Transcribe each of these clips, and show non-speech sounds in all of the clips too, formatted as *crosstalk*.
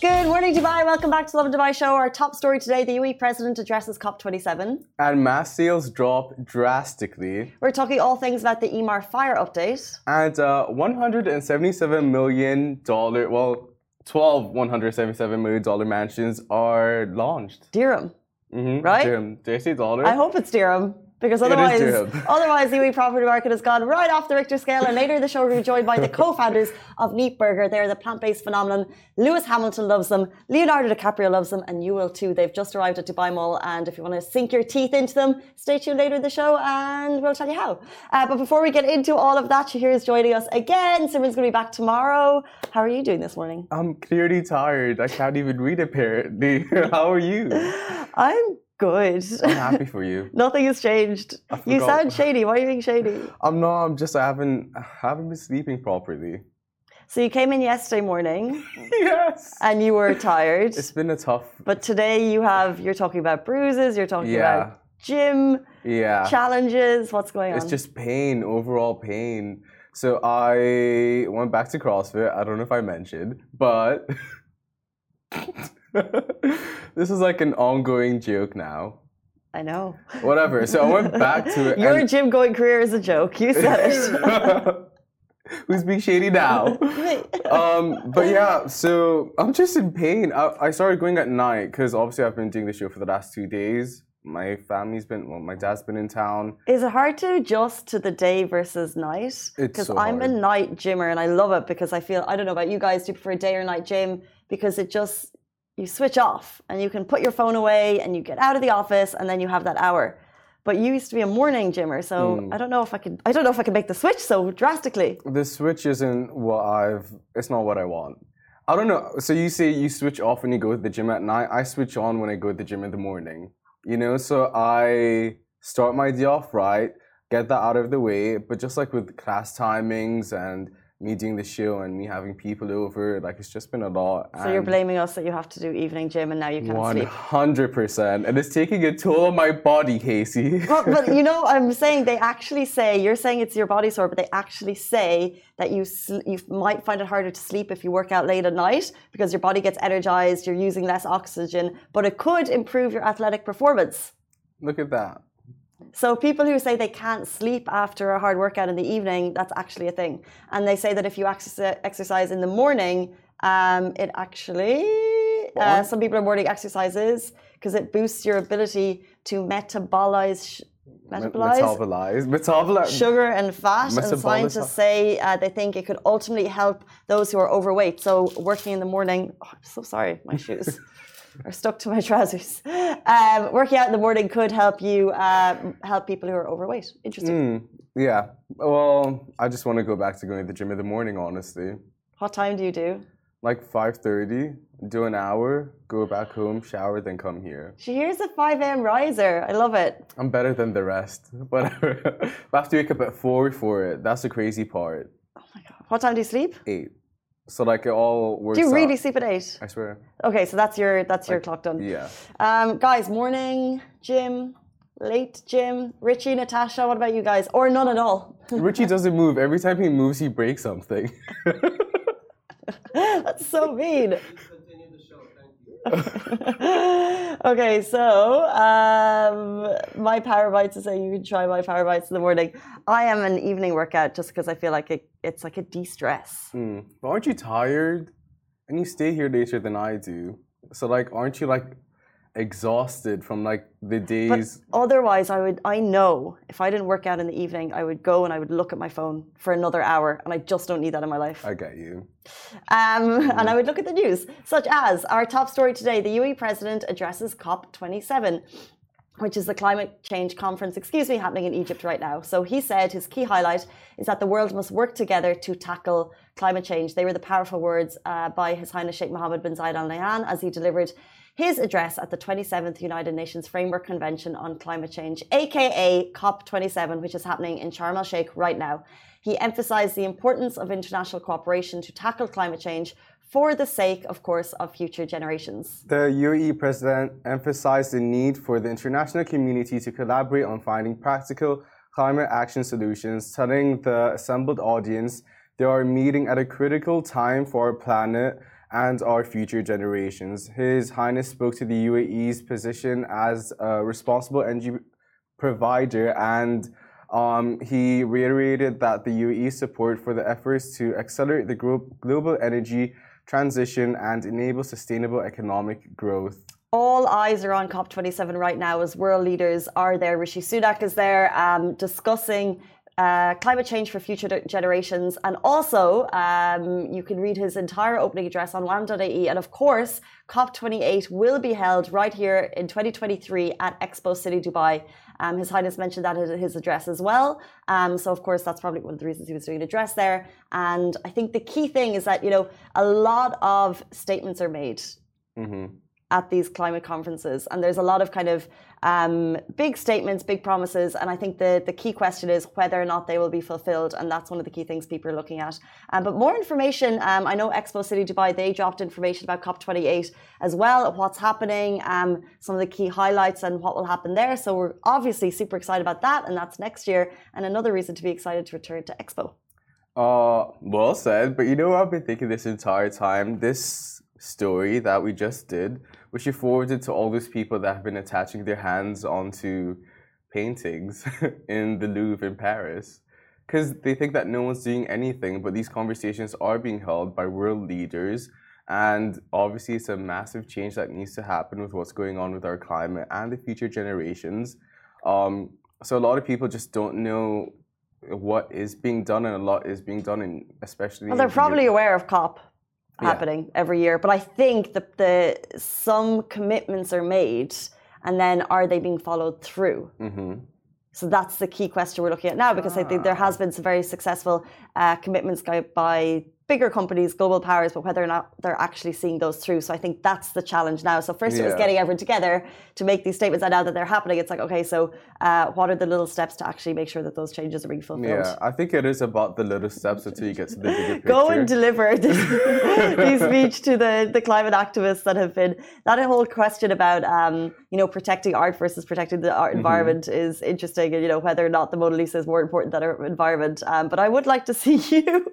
Good morning, Dubai. Welcome back to Lovin Dubai Show. Our top story today the UAE president addresses COP27. And mass sales drop drastically. We're talking all things about the Emaar fire update. And uh, $177 million, well, 12 $177 million mansions are launched. Dirham. Mm-hmm. Right? Dirham. Did I say dollar? I hope it's Dirham. Because otherwise, *laughs* otherwise the UAE property market has gone right off the Richter scale. And later in the show, we'll be joined by the co-founders of Neat Burger. They're the plant-based phenomenon. Lewis Hamilton loves them. Leonardo DiCaprio loves them, and you will too. They've just arrived at Dubai Mall, and if you want to sink your teeth into them, stay tuned later in the show, and we'll tell you how. Uh, but before we get into all of that, Shahir is joining us again. Simran's going to be back tomorrow. How are you doing this morning? I'm clearly tired. I can't even read apparently. *laughs* how are you? I'm good. I'm happy for you. *laughs* Nothing has changed. You sound shady. Why are you being shady? *laughs* I'm not. I'm just. I haven't. I haven't been sleeping properly. So you came in yesterday morning. *laughs* yes. And you were tired. It's been a tough. But today you have. You're talking about bruises. You're talking yeah. about gym. Yeah. Challenges. What's going on? It's just pain. Overall pain. So I went back to CrossFit. I don't know if I mentioned, but. *laughs* this is like an ongoing joke now. I know. Whatever. So I went back to it. *laughs* Your gym going career is a joke. You said it. *laughs* Who's being shady now? um, but yeah, so I'm just in pain. I, I started going at night because obviously I've been doing the show for the last two days. My family's been, well, my dad's been in town. Is it hard to adjust to the day versus night? Because so I'm a night gymmer and I love it because I feel, I don't know about you guys, do you prefer a day or night gym? Because it just, you switch off and you can put your phone away and you get out of the office and then you have that hour. But you used to be a morning gymmer, so mm. I don't know if I could. I don't know if I could make the switch so drastically. The switch isn't what I've. It's not what I want. I don't know. So you say you switch off when you go to the gym at night. I switch on when I go to the gym in the morning. You know, so I start my day off right, get that out of the way. But just like with class timings and me doing the show and me having people over, like it's just been a lot. So you're blaming us that you have to do evening gym and now you can't 100%, sleep. One hundred percent, and it's taking a toll on my body, Casey. but, but *laughs* you know, I'm saying they actually say you're saying it's your body sore, but they actually say that you you might find it harder to sleep if you work out late at night because your body gets energized, you're using less oxygen, but it could improve your athletic performance. Look at that. So people who say they can't sleep after a hard workout in the evening, that's actually a thing. And they say that if you exercise in the morning, um, it actually uh, some people are morning exercises because it boosts your ability to metabolize. Metabolize, metabolize, metabolize sugar and fat, and scientists say uh, they think it could ultimately help those who are overweight. So, working in the morning, oh, I'm so sorry, my shoes. *laughs* are stuck to my *laughs* trousers. Um, working out in the morning could help you uh, help people who are overweight. Interesting. Mm, yeah. Well, I just want to go back to going to the gym in the morning. Honestly. What time do you do? Like five thirty. Do an hour. Go back home. Shower. Then come here. She here's a five a.m. riser. I love it. I'm better than the rest. *laughs* Whatever. I have to wake up at four for it. That's the crazy part. Oh my god. What time do you sleep? Eight. So like it all works. Do you really out. sleep at eight? I swear. Okay, so that's your that's your clock done. Yeah. Um, guys, morning gym, late gym. Richie, Natasha, what about you guys? Or none at all? *laughs* Richie doesn't move. Every time he moves, he breaks something. *laughs* that's so mean. *laughs* okay, so um, my power bites is saying you can try my power bites in the morning. I am an evening workout just because I feel like it, it's like a de-stress. Mm. But aren't you tired? And you stay here later than I do. So like, aren't you like exhausted from like the days. But otherwise, I would. I know if I didn't work out in the evening, I would go and I would look at my phone for another hour, and I just don't need that in my life. I get you. Um, mm. And I would look at the news, such as our top story today: the UAE president addresses COP 27 which is the climate change conference, excuse me, happening in Egypt right now. So he said his key highlight is that the world must work together to tackle climate change. They were the powerful words uh, by His Highness Sheikh Mohammed bin Zayed Al Nahyan as he delivered his address at the 27th United Nations Framework Convention on Climate Change, aka COP27, which is happening in Sharm el Sheikh right now. He emphasized the importance of international cooperation to tackle climate change for the sake, of course, of future generations. The UAE president emphasized the need for the international community to collaborate on finding practical climate action solutions, telling the assembled audience they are meeting at a critical time for our planet and our future generations. His Highness spoke to the UAE's position as a responsible energy provider and um, he reiterated that the UAE's support for the efforts to accelerate the global energy transition and enable sustainable economic growth. All eyes are on COP27 right now as world leaders are there. Rishi Sunak is there um, discussing uh, climate change for future generations. And also, um, you can read his entire opening address on wam.ae. And of course, COP28 will be held right here in 2023 at Expo City Dubai. Um, his Highness mentioned that in his address as well. Um, so, of course, that's probably one of the reasons he was doing an address there. And I think the key thing is that, you know, a lot of statements are made. Mm -hmm at these climate conferences. And there's a lot of kind of um, big statements, big promises. And I think the, the key question is whether or not they will be fulfilled. And that's one of the key things people are looking at. Um, but more information, um, I know Expo City Dubai, they dropped information about COP28 as well, what's happening, um, some of the key highlights and what will happen there. So we're obviously super excited about that. And that's next year. And another reason to be excited to return to Expo. Uh, well said. But you know what I've been thinking this entire time? This story that we just did which you forwarded to all those people that have been attaching their hands onto paintings *laughs* in the Louvre in Paris. Because they think that no one's doing anything, but these conversations are being held by world leaders. And obviously, it's a massive change that needs to happen with what's going on with our climate and the future generations. Um, so, a lot of people just don't know what is being done, and a lot is being done, in especially. Well, they're probably aware of COP happening yeah. every year. But I think that the some commitments are made, and then are they being followed through? Mm-hmm. So that's the key question we're looking at now, because ah. I think there has been some very successful uh, commitments by bigger companies, global powers, but whether or not they're actually seeing those through. So I think that's the challenge now. So first yeah. it was getting everyone together to make these statements, and now that they're happening, it's like, okay, so uh, what are the little steps to actually make sure that those changes are being fulfilled? Yeah, I think it is about the little steps until you get to the bigger picture. *laughs* Go and deliver *laughs* this, this speech to the, the climate activists that have been, that whole question about, um, you know, protecting art versus protecting the art mm-hmm. environment mm-hmm. is interesting, and, you know, whether or not the Mona Lisa is more important than our environment. Um, but I would like to see *laughs* you.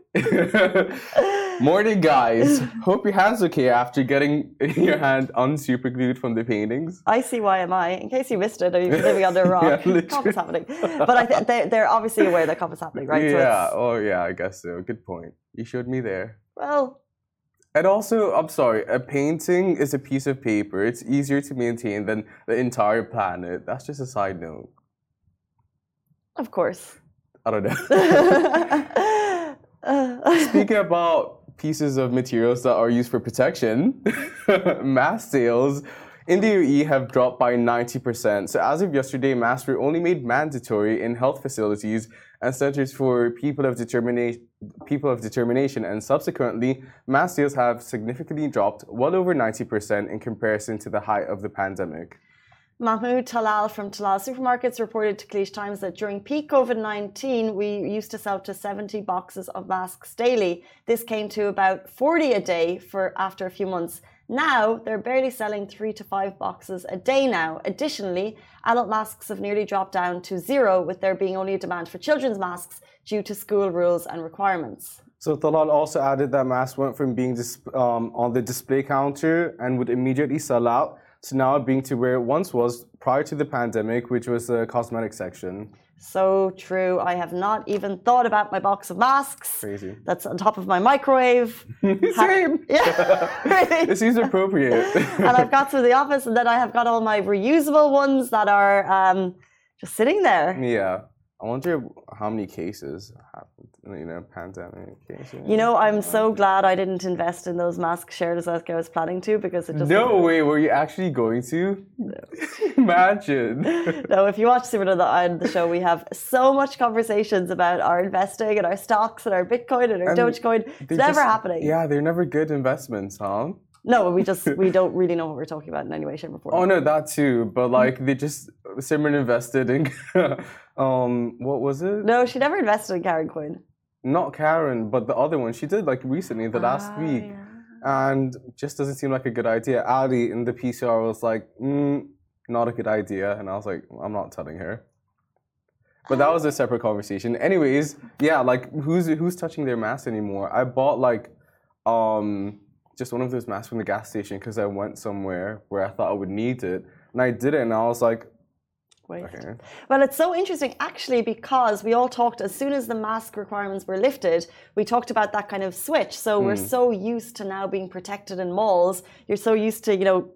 Morning, guys. Hope your hand's okay after getting *laughs* your hand unsuperglued from the paintings. I see why am I. In case you missed it, or you've been living under a rock. yeah, COP is happening. But I think they, they're obviously aware that COP is happening, right? Yeah. So oh, yeah. I guess so. Good point. You showed me there. Well. And also, I'm sorry, a painting is a piece of paper. It's easier to maintain than the entire planet. That's just a side note. Of course. I don't know. *laughs* *laughs* *laughs* Speaking about pieces of materials that are used for protection, *laughs* mask sales in the UAE have dropped by 90%. So as of yesterday, masks were only made mandatory in health facilities and centers for people of determination people of determination and subsequently mask sales have significantly dropped well over 90% in comparison to the height of the pandemic. Mahmoud Talal from Talal Supermarkets reported to Khaleej Times that during peak COVID 19, we used to sell to 70 boxes of masks daily. This came to about 40 a day for after a few months. Now they're barely selling three to five boxes a day now. Additionally, adult masks have nearly dropped down to zero, with there being only a demand for children's masks due to school rules and requirements. So Talal also added that masks went from being um, on the display counter and would immediately sell out to now being to where it once was prior to the pandemic, which was the cosmetic section. So true. I have not even thought about my box of masks. Crazy. That's on top of my microwave. *laughs* Same. Yeah. *laughs* it seems appropriate. *laughs* and I've got to the office, and then I have got all my reusable ones that are um, just sitting there. Yeah. I wonder how many cases happened, you know, pandemic. You know, I'm so glad I didn't invest in those masks shared as I was planning to because it just. No way, were you actually going to? No. *laughs* Imagine. *laughs* no, if you watch Super on the, the show, we have so much conversations about our investing and our stocks and our Bitcoin and our and Dogecoin. It's never just, happening. Yeah, they're never good investments, huh? No, we just *laughs* we don't really know what we're talking about in any way, shape, or form. Oh no, that too. But like they just Simran invested in um what was it? No, she never invested in Karen Quinn. Not Karen, but the other one. She did like recently, the last ah, week. Yeah. And just doesn't seem like a good idea. Ali in the PCR was like, mm, not a good idea. And I was like, I'm not telling her. But that was a separate conversation. Anyways, yeah, like who's who's touching their mask anymore? I bought like um just one of those masks from the gas station because I went somewhere where I thought I would need it, and I did it, and I was like, Wait. okay, Well, it's so interesting actually because we all talked as soon as the mask requirements were lifted, we talked about that kind of switch. So we're Hmm. so used to now being protected in malls. You're so used to, you know,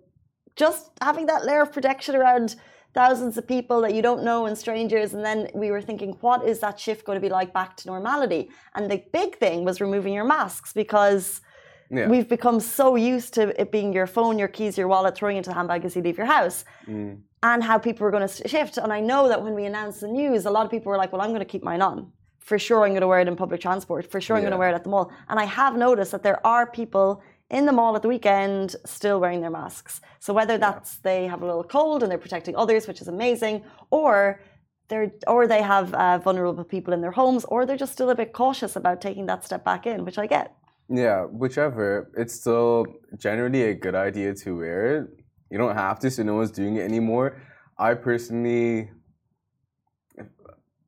just having that layer of protection around thousands of people that you don't know and strangers. And then we were thinking, what is that shift going to be like back to normality? And the big thing was removing your masks because yeah, we've become so used to it being your phone, your keys, your wallet, throwing into the handbag as you leave your house mm, and how people are going to shift. And I know that when we announced the news, a lot of people were like, well, I'm going to keep mine on. For sure, I'm going to wear it in public transport. For sure, I'm going to wear it at the mall. And I have noticed that there are people in the mall at the weekend still wearing their masks. So whether that's they have a little cold and they're protecting others, which is amazing, or they're or they have uh, vulnerable people in their homes, or they're just still a bit cautious about taking that step back in, which I get. Yeah, whichever. It's still generally a good idea to wear it. You don't have to, so no one's doing it anymore. I personally,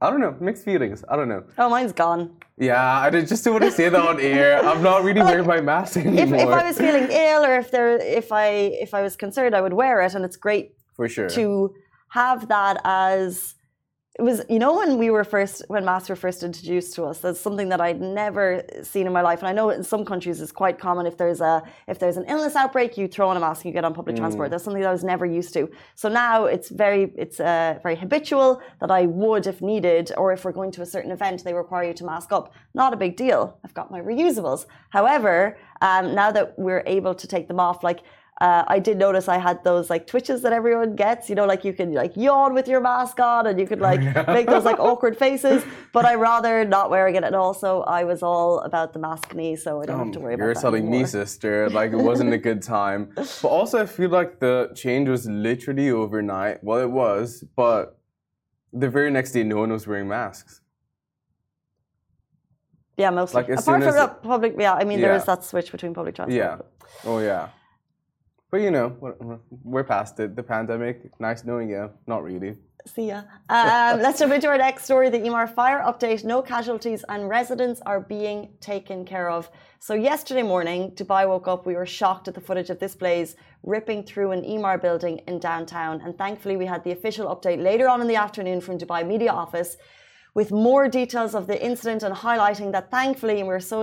I don't know, mixed feelings. I don't know. Oh, mine's gone. Yeah, I just don't want to say that on air. I'm not really *laughs* wearing my mask If, anymore. if I was feeling ill or if there if I if I was concerned, I would wear it, and it's great for sure. to have that as it was you know when we were first when masks were first introduced to us that's something that i'd never seen in my life. And i know in some countries it's quite common. If there's a if there's an illness outbreak you throw on a mask and you get on public transport. That's something that i was never used to. So now it's very it's uh, very habitual that i would if needed or if we're going to a certain event they require you to mask up. Not a big deal. I've got my reusables. However um, now that we're able to take them off like uh, I did notice I had those like twitches that everyone gets, you know, like you can like yawn with your mask on and you could like make those like *laughs* awkward faces. But I rather not wearing it. And also, I was all about the mask knee, so I don't have to worry Um, You're about that. telling me, sister, like it wasn't a good time. *laughs* But also, I feel like the change was literally overnight. Well, it was, but the very next day, no one was wearing masks. Yeah, mostly. Like, Apart from the public, yeah, I mean, there Yeah. is that switch between public transport. Yeah. Oh yeah. But you know, we're- we're past it. The pandemic. Nice knowing you. Not really. See ya. Um, let's jump into our next story. The Emaar fire update. No casualties and residents are being taken care of. So yesterday morning, Dubai woke up. We were shocked at the footage of this blaze ripping through an Emaar building in downtown. And thankfully, we had the official update later on in the afternoon from Dubai Media Office with more details of the incident and highlighting that thankfully, and we're so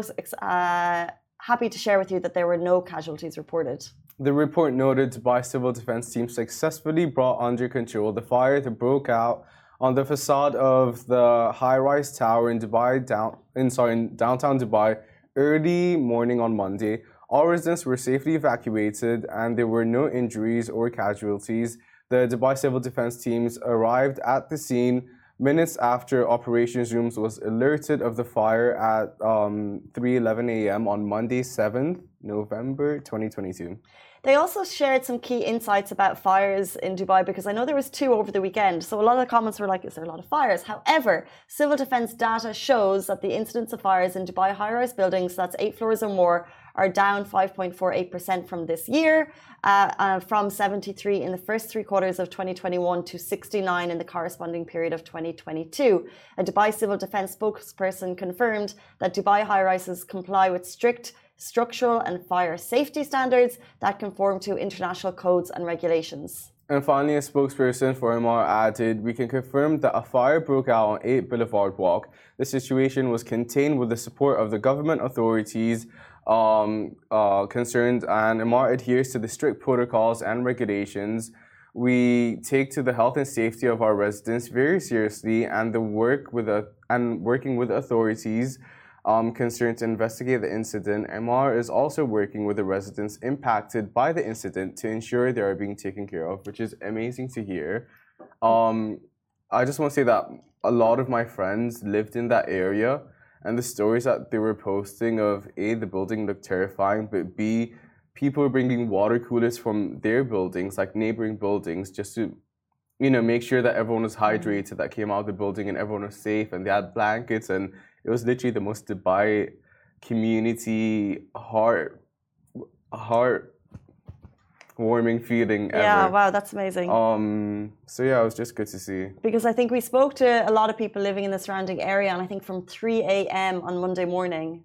uh, happy to share with you that there were no casualties reported. The report noted Dubai civil defense team successfully brought under control the fire that broke out on the facade of the high-rise tower in Dubai down in sorry in downtown Dubai early morning on Monday. All residents were safely evacuated and there were no injuries or casualties. The Dubai civil defense teams arrived at the scene minutes after operations rooms was alerted of the fire at um, 3:11 a.m. on Monday, 7th November 2022. They also shared some key insights about fires in Dubai because I know there was two over the weekend. So a lot of the comments were like, "Is there a lot of fires?" However, civil defense data shows that the incidence of fires in Dubai high-rise buildings, that's eight floors or more, are down 5.48% from this year, uh, uh, from 73 in the first three quarters of 2021 to 69 in the corresponding period of 2022. A Dubai civil defense spokesperson confirmed that Dubai high-rises comply with strict structural and fire safety standards that conform to international codes and regulations. And finally, a spokesperson for Emaar added, We can confirm that a fire broke out on 8 Boulevard Walk. The situation was contained with the support of the government authorities um, uh, concerned, and Emaar adheres to the strict protocols and regulations. We take to the health and safety of our residents very seriously, and the work with a, and working with authorities um, concerned to investigate the incident. Emaar is also working with the residents impacted by the incident to ensure they are being taken care of, which is amazing to hear. Um, I just want to say that a lot of my friends lived in that area, and the stories that they were posting of A, the building looked terrifying, but B, people were bringing water coolers from their buildings, like neighboring buildings, just to you know, make sure that everyone was hydrated that came out of the building and everyone was safe and they had blankets and it was literally the most Dubai community heart heart warming feeling ever. Yeah, wow, that's amazing. Um so yeah, it was just good to see. because I think we spoke to a lot of people living in the surrounding area, and I think from 3 a.m. on Monday morning,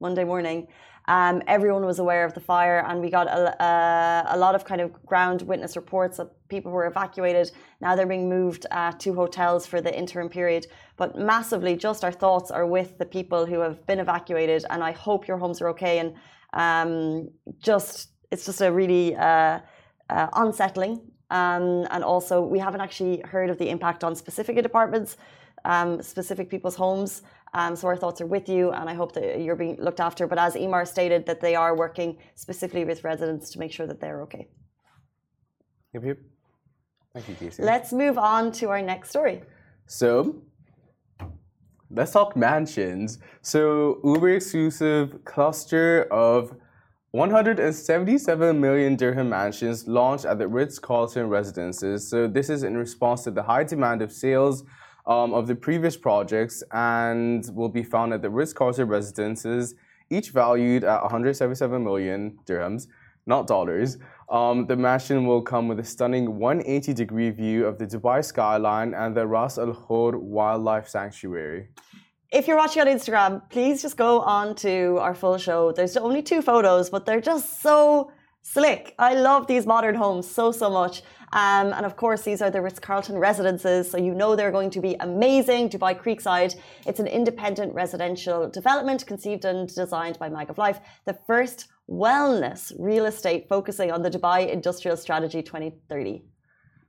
Monday morning. Um, everyone was aware of the fire, and we got a, a, a, lot of kind of ground witness reports that people were evacuated. Now they're being moved uh, to hotels for the interim period. But massively, just our thoughts are with the people who have been evacuated, and I hope your homes are okay. And um, just it's just a really uh, uh, unsettling. Um, and also, we haven't actually heard of the impact on specific departments, um, specific people's homes. Um, so our thoughts are with you, and I hope that you're being looked after. But as Emaar stated, that they are working specifically with residents to make sure that they're okay. Yep, yep. Thank you, Casey. Let's move on to our next story. So, let's talk mansions. So, Uber exclusive cluster of 177 million dirham mansions launched at the Ritz Carlton residences. So, this is in response to the high demand of sales um, of the previous projects and will be found at the Ritz Carlton residences, each valued at 177 million dirhams, not dollars. Um, the mansion will come with a stunning 180 degree view of the Dubai skyline and the Ras Al Khor Wildlife Sanctuary. If you're watching on Instagram, please just go on to our full show. There's only two photos, but they're just so slick. I love these modern homes so, so much. Um, and of course, these are the Ritz Carlton residences, so you know they're going to be amazing. Dubai Creekside, it's an independent residential development conceived and designed by Mag of Life, the first wellness real estate focusing on the Dubai Industrial Strategy 2030.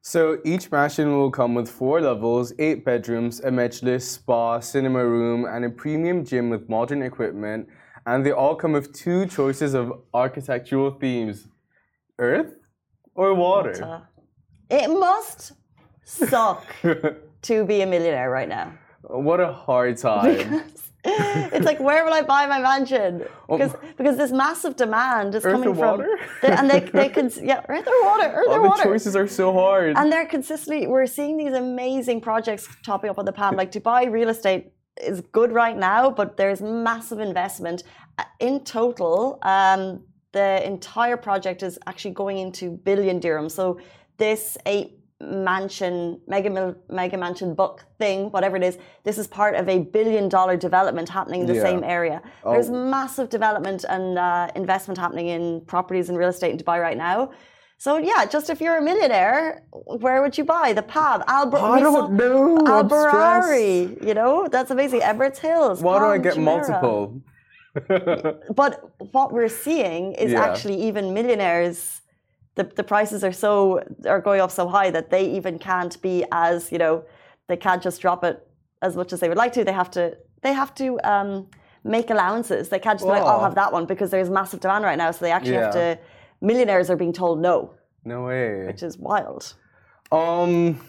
So each mansion will come with four levels, eight bedrooms, a majlis, spa, cinema room, and a premium gym with modern equipment. And they all come with two choices of architectural themes earth or water. water. It must suck *laughs* to be a millionaire right now. What a hard time. Because it's like, where will I buy my mansion? Because oh. because this massive demand is earth coming from, and they they can yeah, earth or water, earth All or the water. choices are so hard, and they're consistently. We're seeing these amazing projects topping up on the pan. Like Dubai real estate is good right now, but there's massive investment uh, in total. Um, the entire project is actually going into billion dirhams. So this eight mansion, mega, mega mansion book thing, whatever it is, this is part of a billion dollar development happening in the yeah. same area. Oh. There's massive development and uh, investment happening in properties and real estate in Dubai right now. So yeah, just if you're a millionaire, where would you buy the pub? Al- I don't know. Al Barari, you know that's amazing. Emirates Hills. Why do I get multiple? but what we're seeing is yeah. actually even millionaires the, the prices are so are going up so high that they even can't be as you know they can't just drop it as much as they would like to. They have to they have to um, make allowances. They can't just be like, I'll have that one because there's massive demand right now. So they actually yeah. have to. Millionaires are being told no. No way. Which is wild. Um,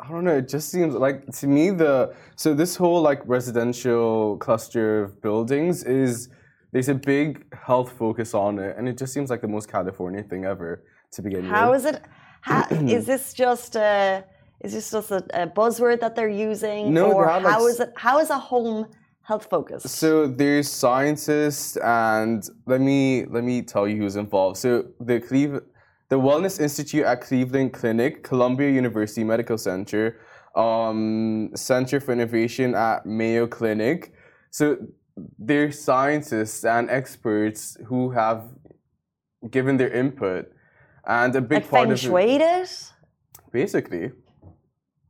I don't know. It just seems like to me the so this whole like residential cluster of buildings is there's a big health focus on it, and it just seems like the most California thing ever to begin How with. is it? How, is *clears throat* this just a is this just a, a buzzword that they're using, no, or how like, is it? How is a home health focused? So there's scientists, and let me let me tell you who's involved. So the Cleve- the Wellness Institute at Cleveland Clinic, Columbia University Medical Center, um, Center for Innovation at Mayo Clinic. So there's scientists and experts who have given their input and a big like part feng of shui it. Basically,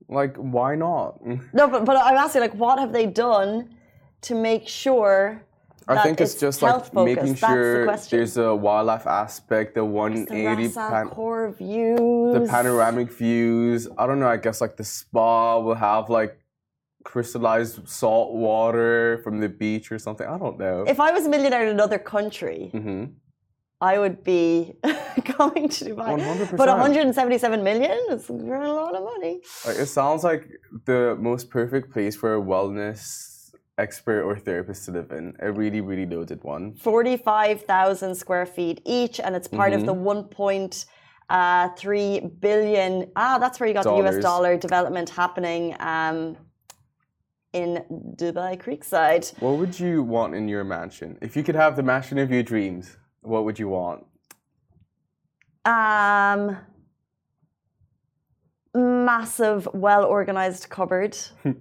like why not? *laughs* no, but but I'm asking, like, what have they done to make sure? I think it's, it's just like focused. making sure the there's a wildlife aspect, the 180 the pan- core views, the panoramic views. I don't know. I guess like the spa will have like crystallized salt water from the beach or something. I don't know. If I was a millionaire in another country, mm-hmm. I would be *laughs* going to Dubai. 100%. But 177 million is a lot of money. It sounds like the most perfect place for a wellness expert or therapist to live in. A really, really loaded one. 45,000 square feet each, and it's part mm-hmm. of the 1.3 uh, billion. Ah, that's where you got Dollars. the US dollar development happening. Um, in Dubai Creekside. What would you want in your mansion? If you could have the mansion of your dreams, what would you want? Um, massive, well organized cupboard *laughs*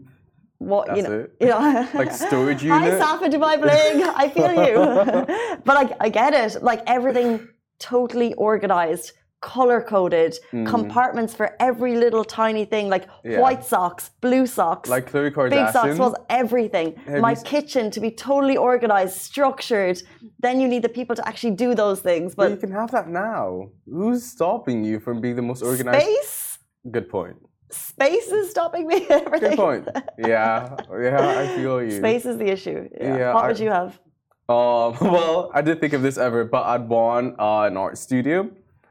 what That's you know, it. *laughs* you know, Like storage unit. Hi? Safa Dubai Bling. I feel you, *laughs* but like I get it. Like everything totally organized, color coded, Mm. compartments for every little tiny thing, like Yeah. white socks, blue socks, Like Khloe big socks was everything. Have My kitchen to be totally organized, structured. Then you need the people to actually do those things. but you can have that now. Who's stopping you from being the most organized? space, Good point. space is stopping me. *laughs* Everything. Good point. Yeah, yeah, I *laughs* feel you. Space is the issue. Yeah. Yeah, what I- would you have? Um, *laughs* well, I didn't think of this ever, but I'd want uh, an art studio.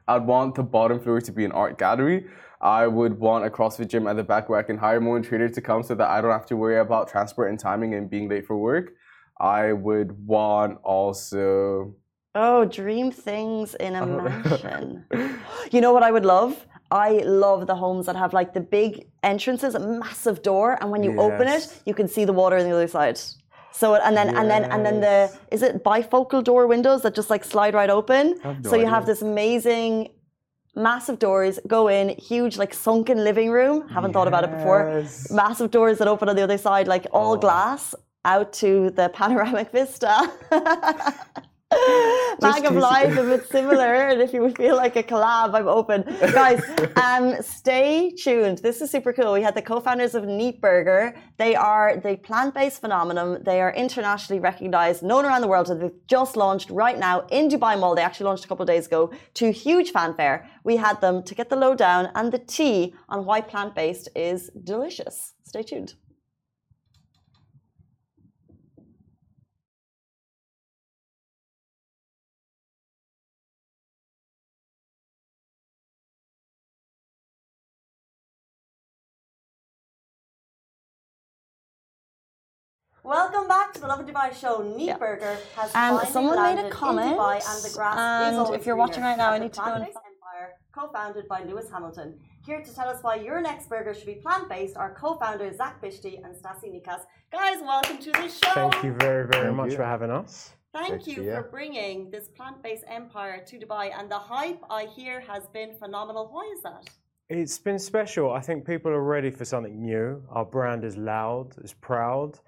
I'd want the bottom floor to be an art gallery. I would want a CrossFit gym at the back where I can hire more trainers to come so that I don't have to worry about transport and timing and being late for work. I would want also. Oh, dream things in a oh. *laughs* mansion. You know what I would love? I love the homes that have like the big entrances, a massive door, and when you open it, you can see the water on the other side. So and then and then and then the is it bifocal door windows that just like slide right open? no so you have this amazing massive doors go in, huge like sunken living room. Haven't thought about it before. Massive doors that open on the other side, like all Oh. glass, out to the panoramic vista. *laughs* *laughs* Bag of life, if it's similar, and if you would feel like a collab, I'm open. Guys, *laughs* um, stay tuned. This is super cool. We had the co-founders of Neat Burger. They are the plant-based phenomenon. They are internationally recognized, known around the world, and they've just launched right now in Dubai Mall. They actually launched a couple of days ago to huge fanfare. We had them to get the lowdown and the tea on why plant-based is delicious. Stay tuned. Welcome back to the Lovin Dubai show. Neat Yeah. Burger has Um, finally someone made a landed in comment, Dubai and the grass and is always if you're watching greener right now, I at the need to go and plant-based empire co-founded by Lewis Hamilton. Here to tell us why your next burger should be plant-based are co-founders Zach Bishti and Stasi Nikas. Guys, welcome to the show. Thank you very, very Thank much you. for having us. Thank Great you for bringing this plant-based empire to Dubai, and the hype I hear has been phenomenal. Why is that? It's been special. I think people are ready for something new. Our brand is loud, it's proud.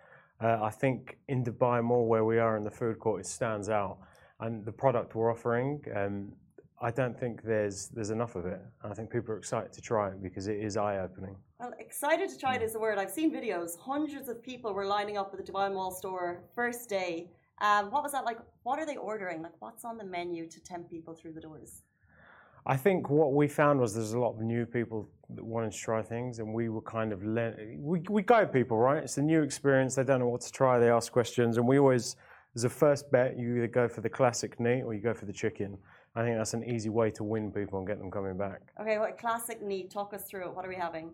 Uh, I think in Dubai Mall, where we are in the food court, it stands out. And the product we're offering, um, I don't think there's there's enough of it. And I think people are excited to try it because it is eye-opening. Well, excited to try it is the word. I've seen videos. Hundreds of people were lining up at the Dubai Mall store first day. Um, what was that like? What are they ordering? Like, what's on the menu to tempt people through the doors? I think what we found was there's a lot of new people that wanted to try things, and we were kind of le- we we guide people right. It's a new experience. They don't know what to try. They ask questions, and we always as a first bet you either go for the classic meat or you go for the chicken. I think that's an easy way to win people and get them coming back. Okay, what classic neat? Talk us through it. What are we having?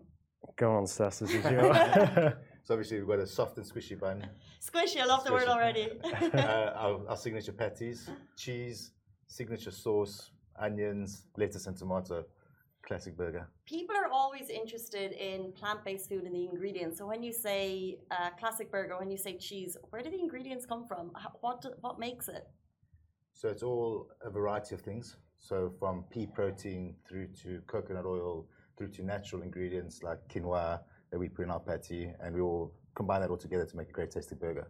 Go on, Stas, this is *laughs* your. So obviously we've got a soft and squishy bun, Squishy. I love the word already. *laughs* uh, our, our signature patties, cheese, signature sauce, onions, lettuce and tomato, classic burger. people are always interested in plant-based food and the ingredients. So when you say uh, classic burger, when you say cheese, where do the ingredients come from? What what makes it? So it's all a variety of things. So from pea protein through to coconut oil, through to natural ingredients like quinoa that we put in our patty, and we all combine that all together to make a great tasty burger.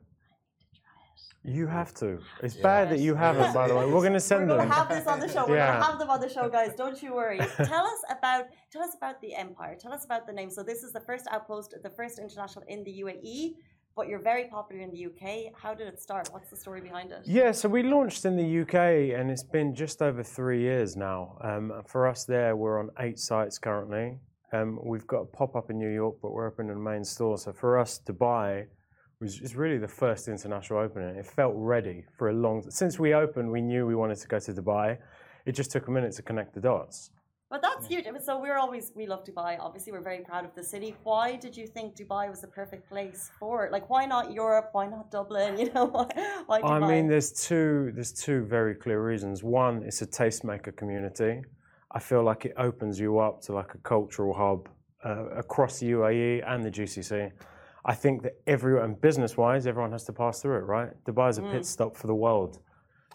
You have to. It's Yeah. bad that you haven't, by the way. We're going to send We're send going them. to have this on the show. We're going Yeah. to have them on the show, guys. Don't you worry. tell us about tell us about the empire. Tell us about the name. So this is the first outpost, the first international in the UAE, but you're very popular in the UK. How did it start? What's the story behind it? Yeah, so we launched in the UK and it's been just over three years now. Um, for us, there, we're on eight sites currently. Um, we've got a pop up in New York, but we're opening a main store. So for us, Dubai was is really the first international opening. It felt ready for a long. Since we opened, we knew we wanted to go to Dubai. It just took a minute to connect the dots. But that's huge. I mean, so we're always we love Dubai. Obviously, we're very proud of the city. Why did you think Dubai was the perfect place for it? Like, why not Europe? Why not Dublin? *laughs* You know, why, why Dubai? I mean, there's two. There's two very clear reasons. One, it's a tastemaker community. I feel like it opens you up to like a cultural hub uh, across the UAE and the GCC. I think that everyone, business-wise, everyone has to pass through it, right? Dubai is a pit stop for the world,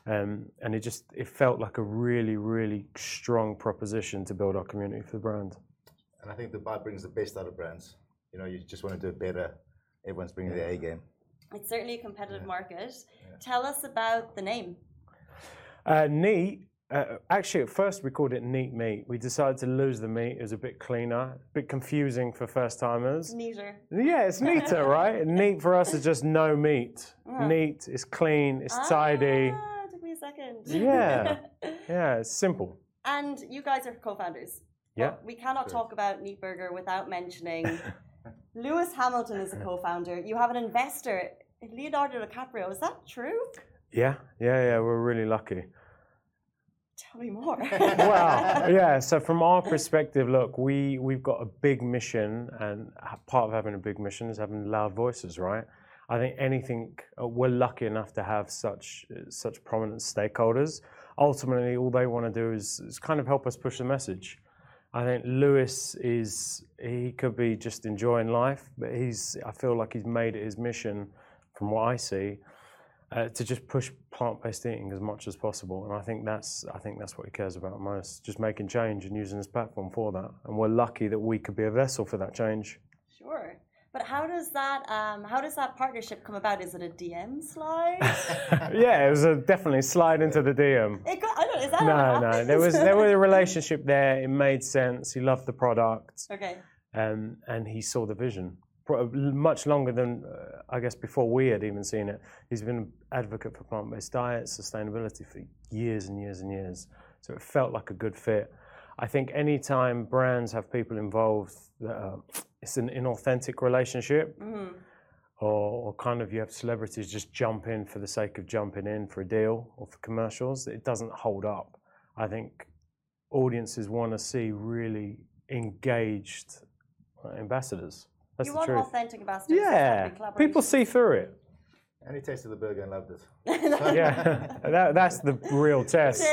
um, and it just it felt like a really, really strong proposition to build our community for the brand. And I think Dubai brings the best out of brands. You know, you just want to do it better everyone's bringing their A game. It's certainly a competitive market. Tell us about the name. Uh, neat. Uh, actually, at first we called it Neat Meat. We decided to lose the meat. It was a bit cleaner, a bit confusing for first timers. Neater. Yeah, it's neater, *laughs* right? Neat for us is just no meat. Neat, it's clean, it's tidy. Ah, took me a second. Yeah. *laughs* Yeah, it's simple. and you guys are co-founders. Yeah. But we cannot talk about Neat Burger without mentioning *laughs* Lewis Hamilton is a co-founder. You have an investor, Leonardo DiCaprio. Is that true? Yeah, yeah, yeah, we're really lucky. Tell me more. *laughs* well, yeah. So from our perspective, look, we we've got a big mission, and part of having a big mission is having loud voices, right? I think anything uh, we're lucky enough to have such such prominent stakeholders. Ultimately, all they want to do is, is kind of help us push the message. I think Lewis is he could be just enjoying life, but he's I feel like he's made it his mission, from what I see, uh, to just push plant-based eating as much as possible. And I think that's I think that's what he cares about most, just making change and using his platform for that. And we're lucky that we could be a vessel for that change. sure. But how does that um, how does that partnership come about? Is it a DM slide? *laughs* yeah, it was a definitely slide into the DM. it got, I don't. Is that No, no, there was there *laughs* was a relationship there. It made sense. He loved the product. okay. um, and he saw the vision much longer than uh, I guess before we had even seen it. He's been an advocate for plant-based diet, sustainability for years and years and years. So it felt like a good fit. I think anytime brands have people involved, that are, it's an inauthentic relationship, Mm-hmm. or, or kind of you have celebrities just jump in for the sake of jumping in for a deal or for commercials. It doesn't hold up. I think audiences want to see really engaged uh, ambassadors. That's You the want truth. authentic ambassadors. Yeah, people see through it. And he tasted the burger and loved *laughs* it. Yeah, *laughs* that, that's the real *laughs* test.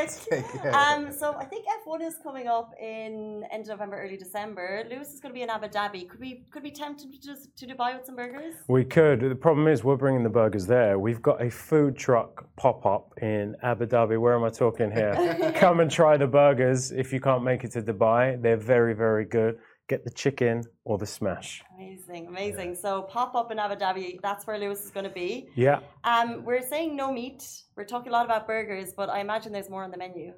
um, so I think F1 is coming up in end of November, early December. Lewis is going to be in Abu Dhabi. Could we could we tempt him to just to Dubai with some burgers? We could. The problem is we're bringing the burgers there. We've got a food truck pop up in Abu Dhabi. Where am I talking here? Come and try the burgers if you can't make it to Dubai. They're very, very good. Get the chicken or the smash. Amazing, amazing. So pop up in Abu Dhabi. That's where Lewis is going to be. Yeah. Um, we're saying no meat. We're talking a lot about burgers, but I imagine there's more on the menu.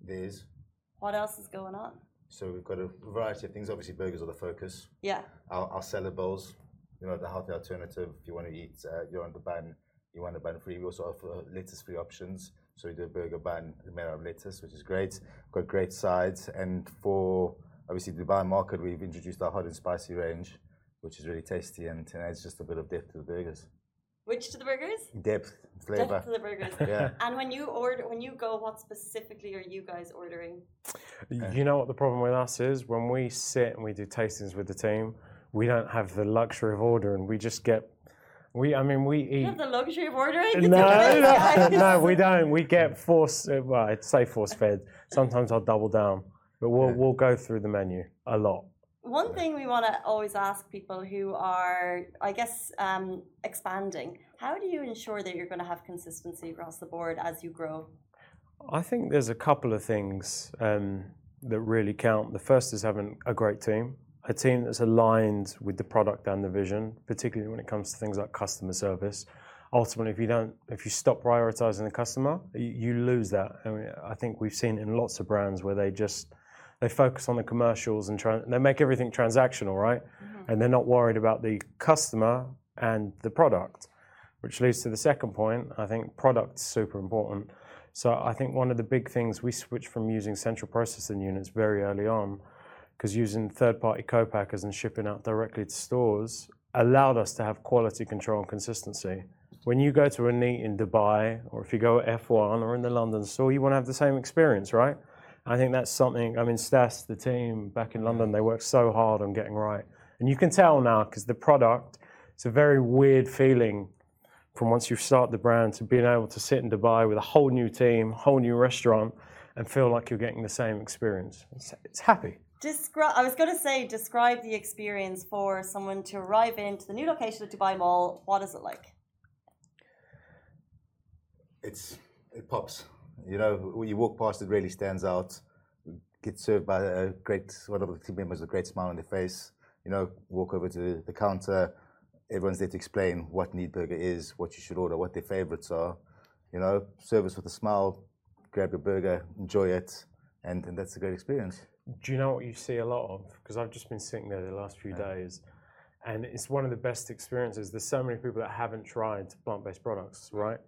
There's. What else is going on? So we've got a variety of things. Obviously, burgers are the focus. Yeah. Our, our salad bowls, you know, the healthy alternative. If you want to eat, uh, you're on the bun, you want a bun free. We also offer lettuce free options. So we do a burger bun made out of lettuce, which is great. We've got great sides. And for obviously Dubai market, we've introduced our hot and spicy range, which is really tasty and, and adds just a bit of depth to the burgers. Which to the burgers? Depth, flavor. Depth to the burgers. *laughs* Yeah. And when you order, when you go, what specifically are you guys ordering? You know what the problem with us is? When we sit and we do tastings with the team, we don't have the luxury of ordering. We just get. We, I mean, we You eat. have the luxury of ordering. No, *laughs* no, no, we don't. We get force. uh, Well, I'd say force fed. Sometimes I'll double down, but we'll we'll go through the menu a lot. One thing we want to always ask people who are, I guess, um, expanding. How do you ensure that you're going to have consistency across the board as you grow? I think there's a couple of things um, that really count. The first is having a great team, a team that's aligned with the product and the vision, particularly when it comes to things like customer service. Ultimately, if you don't, if you stop prioritizing the customer, you, you lose that. I, mean, I think we've seen in lots of brands where they just they focus on the commercials and they make everything transactional, right? Mm-hmm. And they're not worried about the customer and the product, which leads to the second point. I think product's super important. So I think one of the big things we switched from using central processing units very early on, because using third-party co-packers and shipping out directly to stores allowed us to have quality control and consistency. When you go to a neat in Dubai, or if you go at F1 or in the London store, you want to have the same experience, right? I think that's something. I mean, Stas, the team back in London, they work so hard on getting right, and you can tell now because the product. It's a very weird feeling from once you start the brand to being able to sit in Dubai with a whole new team, whole new restaurant, and feel like you're getting the same experience. It's, it's happy. Describe. I was going to say, describe the experience for someone to arrive into the new location at Dubai Mall. What is it like? it's it pops. You know, when you walk past, it really stands out. Get served by a great one of the team members with a great smile on their face. You know, walk over to the counter, everyone's there to explain what Neat Burger is, what you should order, what their favorites are. You know, service with a smile, grab your burger, enjoy it, and, and that's a great experience. Do you know what you see a lot of? Because I've just been sitting there the last few days, and it's one of the best experiences. There's so many people that haven't tried plant-based products, right?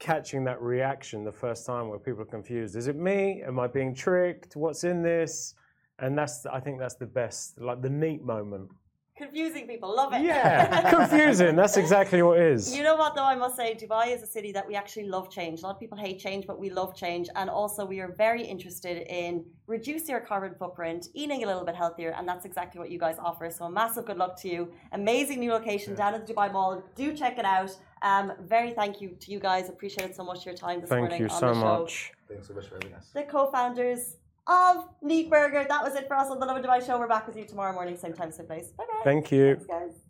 Catching that reaction the first time where people are confused. Is it me? Am I being tricked? What's in this? And that's, I think that's the best, like the neat moment. Confusing people, love it. Yeah, confusing. That's exactly what it is. You know what, though, I must say, Dubai is a city that we actually love change. A lot of people hate change, but we love change. And also, we are very interested in reducing our carbon footprint, eating a little bit healthier, and that's exactly what you guys offer. So, massive good luck to you. Amazing new location down at the Dubai Mall. Do check it out. Um, very thank you to you guys. Appreciate so much your time this Thank morning you on so the show. much. Thanks so much for having us. The co-founders of Neat Burger. That was it for us on the Lovin Dubai show. We're back with you tomorrow morning, same time, same place. Bye bye. Thank you. Thanks, guys.